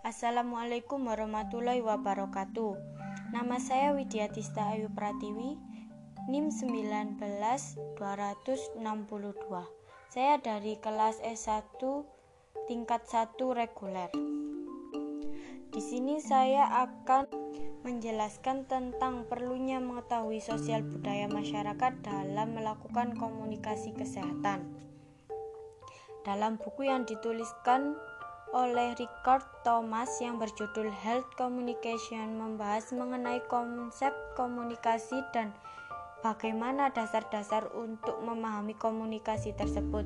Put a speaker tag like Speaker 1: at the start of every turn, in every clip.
Speaker 1: Assalamualaikum warahmatullahi wabarakatuh. Nama saya Widya Tista Ayu Pratiwi, NIM 19262. Saya dari kelas S1 tingkat 1 reguler. Di sini saya akan menjelaskan tentang perlunya mengetahui sosial budaya masyarakat dalam melakukan komunikasi kesehatan. Dalam buku yang dituliskan oleh Richard Thomas yang berjudul Health Communication membahas mengenai konsep komunikasi dan bagaimana dasar-dasar untuk memahami komunikasi tersebut.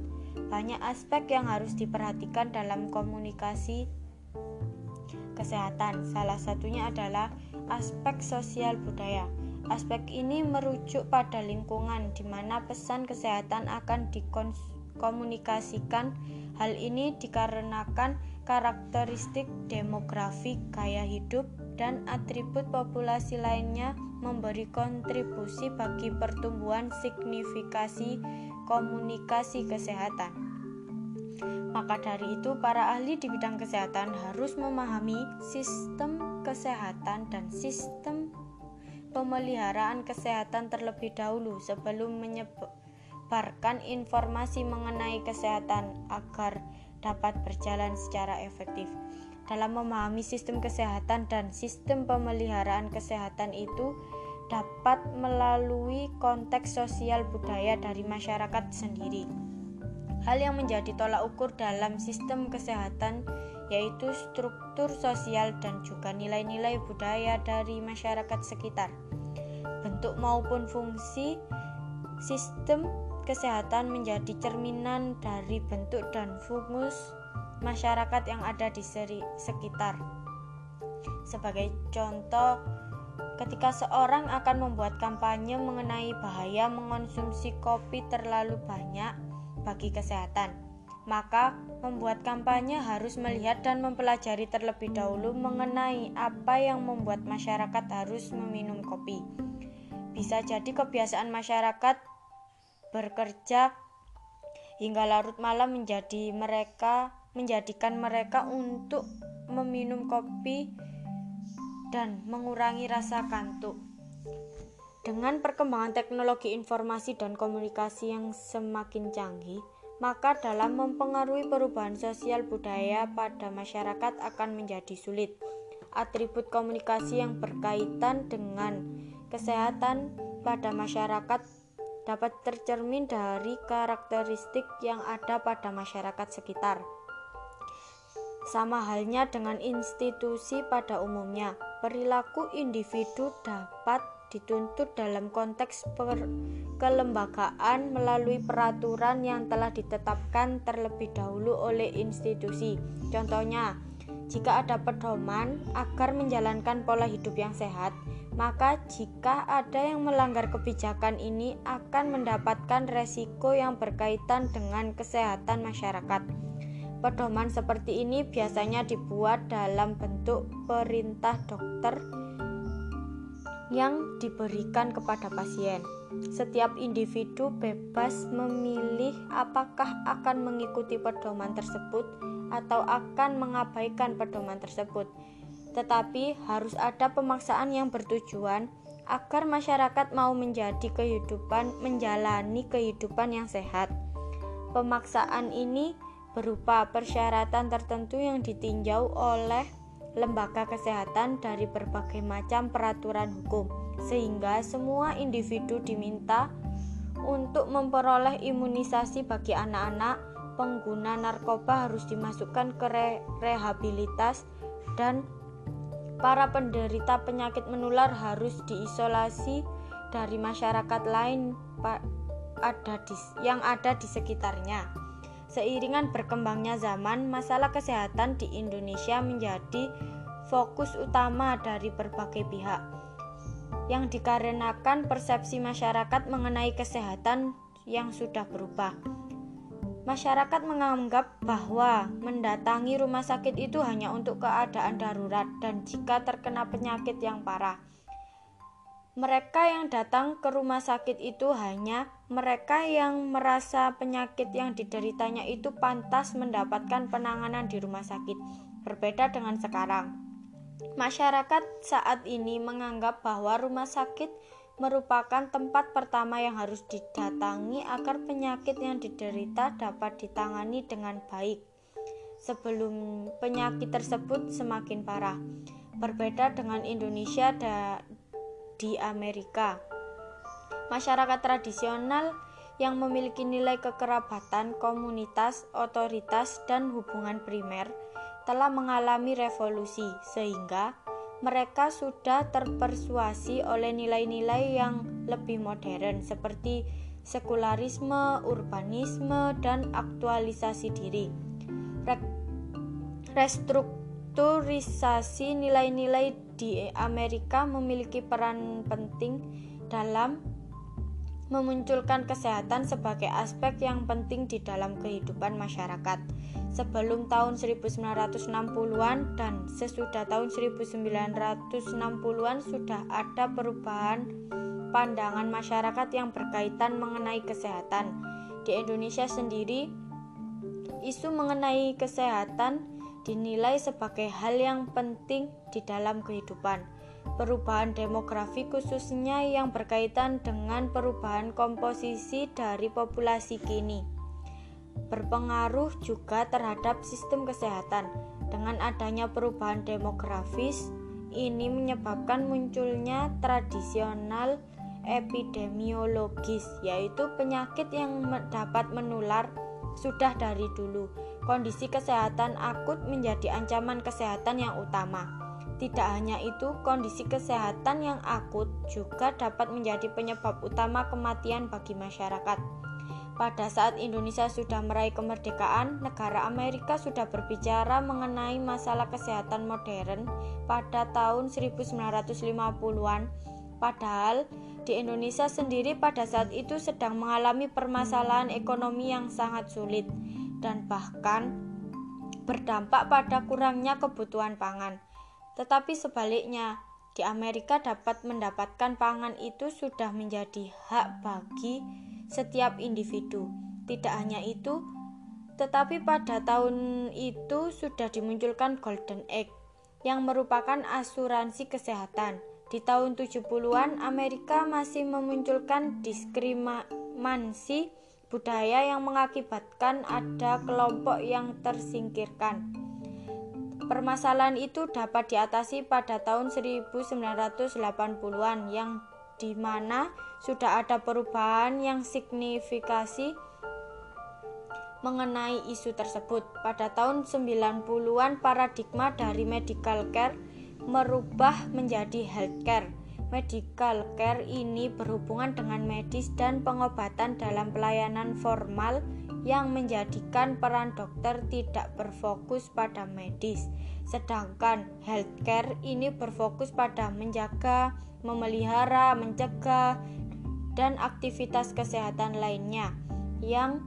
Speaker 1: Banyak aspek yang harus diperhatikan dalam komunikasi kesehatan. Salah satunya adalah aspek sosial budaya. Aspek ini merujuk pada lingkungan di mana pesan kesehatan akan dikonsumsi komunikasikan. Hal ini dikarenakan karakteristik demografi, gaya hidup, dan atribut populasi lainnya memberi kontribusi bagi pertumbuhan signifikasi komunikasi kesehatan. Maka dari itu, para ahli di bidang kesehatan harus memahami sistem kesehatan dan sistem pemeliharaan kesehatan terlebih dahulu sebelum menyebarkan informasi mengenai kesehatan agar dapat berjalan secara efektif. Dalam memahami sistem kesehatan dan sistem pemeliharaan kesehatan itu dapat melalui konteks sosial budaya dari masyarakat sendiri. Hal yang menjadi tolak ukur dalam sistem kesehatan yaitu struktur sosial dan juga nilai-nilai budaya dari masyarakat sekitar. Bentuk maupun fungsi sistem kesehatan menjadi cerminan dari bentuk dan fungus masyarakat yang ada di sekitar. Sebagai contoh, ketika seorang akan membuat kampanye mengenai bahaya mengonsumsi kopi terlalu banyak bagi kesehatan, maka membuat kampanye harus melihat dan mempelajari terlebih dahulu mengenai apa yang membuat masyarakat harus meminum kopi. Bisa jadi kebiasaan masyarakat bekerja hingga larut malam menjadi mereka menjadikan mereka untuk meminum kopi dan mengurangi rasa kantuk. Dengan perkembangan teknologi informasi dan komunikasi yang semakin canggih, maka dalam mempengaruhi perubahan sosial budaya pada masyarakat akan menjadi sulit. Atribut komunikasi yang berkaitan dengan kesehatan pada masyarakat dapat tercermin dari karakteristik yang ada pada masyarakat sekitar. Sama halnya dengan institusi pada umumnya, perilaku individu dapat dituntut dalam konteks kelembagaan melalui peraturan yang telah ditetapkan terlebih dahulu oleh institusi. Contohnya, jika ada pedoman agar menjalankan pola hidup yang sehat, maka jika ada yang melanggar kebijakan ini akan mendapatkan resiko yang berkaitan dengan kesehatan masyarakat. Pedoman seperti ini biasanya dibuat dalam bentuk perintah dokter yang diberikan kepada pasien. Setiap individu bebas memilih apakah akan mengikuti pedoman tersebut atau akan mengabaikan pedoman tersebut tetapi harus ada pemaksaan yang bertujuan agar masyarakat mau menjadi kehidupan menjalani kehidupan yang sehat. Pemaksaan ini berupa persyaratan tertentu yang ditinjau oleh lembaga kesehatan dari berbagai macam peraturan hukum, sehingga semua individu diminta untuk memperoleh imunisasi bagi anak-anak pengguna narkoba harus dimasukkan ke re rehabilitas dan para penderita penyakit menular harus diisolasi dari masyarakat lain ada di, yang ada di sekitarnya. Seiringan berkembangnya zaman, masalah kesehatan di Indonesia menjadi fokus utama dari berbagai pihak. Yang dikarenakan persepsi masyarakat mengenai kesehatan yang sudah berubah. Masyarakat menganggap bahwa mendatangi rumah sakit itu hanya untuk keadaan darurat dan jika terkena penyakit yang parah. Mereka yang datang ke rumah sakit itu hanya mereka yang merasa penyakit yang dideritanya itu pantas mendapatkan penanganan di rumah sakit. berbeda dengan sekarang. Masyarakat saat ini menganggap bahwa rumah sakit merupakan tempat pertama yang harus didatangi agar penyakit yang diderita dapat ditangani dengan baik sebelum penyakit tersebut semakin parah. Berbeda dengan Indonesia di Amerika. Masyarakat tradisional yang memiliki nilai kekerabatan, komunitas, otoritas, dan hubungan primer telah mengalami revolusi, sehingga mereka sudah terpersuasi oleh nilai-nilai yang lebih modern seperti sekularisme, urbanisme, dan aktualisasi diri. Restrukturisasi nilai-nilai di Amerika memiliki peran penting dalam memunculkan kesehatan sebagai aspek yang penting di dalam kehidupan masyarakat sebelum tahun 1960-an dan sesudah tahun 1960-an sudah ada perubahan pandangan masyarakat yang berkaitan mengenai kesehatan. Di Indonesia sendiri, isu mengenai kesehatan dinilai sebagai hal yang penting di dalam kehidupan. Perubahan demografi khususnya yang berkaitan dengan perubahan komposisi dari populasi kini berpengaruh juga terhadap sistem kesehatan. Dengan adanya perubahan demografis, ini menyebabkan munculnya tradisional epidemiologis, yaitu penyakit yang dapat menular sudah dari dulu. Kondisi kesehatan akut menjadi ancaman kesehatan yang utama. Tidak hanya itu, kondisi kesehatan yang akut juga dapat menjadi penyebab utama kematian bagi masyarakat. Pada saat Indonesia sudah meraih kemerdekaan, negara Amerika sudah berbicara mengenai masalah kesehatan modern pada tahun 1950-an. Padahal di Indonesia sendiri pada saat itu sedang mengalami permasalahan ekonomi yang sangat sulit dan bahkan berdampak pada kurangnya kebutuhan pangan. Tetapi sebaliknya, di Amerika dapat mendapatkan pangan itu sudah menjadi hak bagi setiap individu. Tidak hanya itu, tetapi pada tahun itu sudah dimunculkan Golden Egg yang merupakan asuransi kesehatan. Di tahun 70-an Amerika masih memunculkan diskriminasi budaya yang mengakibatkan ada kelompok yang tersingkirkan. Permasalahan itu dapat diatasi pada tahun 1980-an yang di mana sudah ada perubahan yang signifikasi mengenai isu tersebut. Pada tahun 90-an paradigma dari medical care merubah menjadi healthcare. Medical care ini berhubungan dengan medis dan pengobatan dalam pelayanan formal yang menjadikan peran dokter tidak berfokus pada medis. Sedangkan healthcare ini berfokus pada menjaga memelihara, mencegah, dan aktivitas kesehatan lainnya yang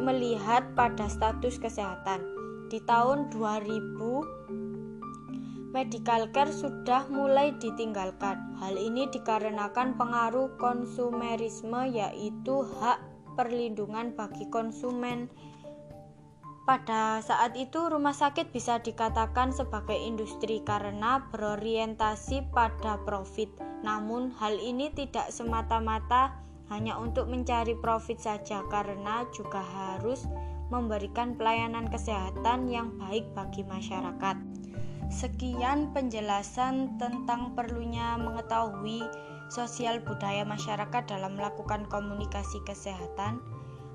Speaker 1: melihat pada status kesehatan. Di tahun 2000, medical care sudah mulai ditinggalkan. Hal ini dikarenakan pengaruh konsumerisme yaitu hak perlindungan bagi konsumen pada saat itu, rumah sakit bisa dikatakan sebagai industri karena berorientasi pada profit. Namun, hal ini tidak semata-mata hanya untuk mencari profit saja, karena juga harus memberikan pelayanan kesehatan yang baik bagi masyarakat. Sekian penjelasan tentang perlunya mengetahui sosial budaya masyarakat dalam melakukan komunikasi kesehatan.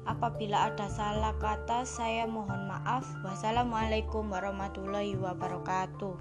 Speaker 1: Apabila ada salah kata, saya mohon maaf. Wassalamualaikum warahmatullahi wabarakatuh.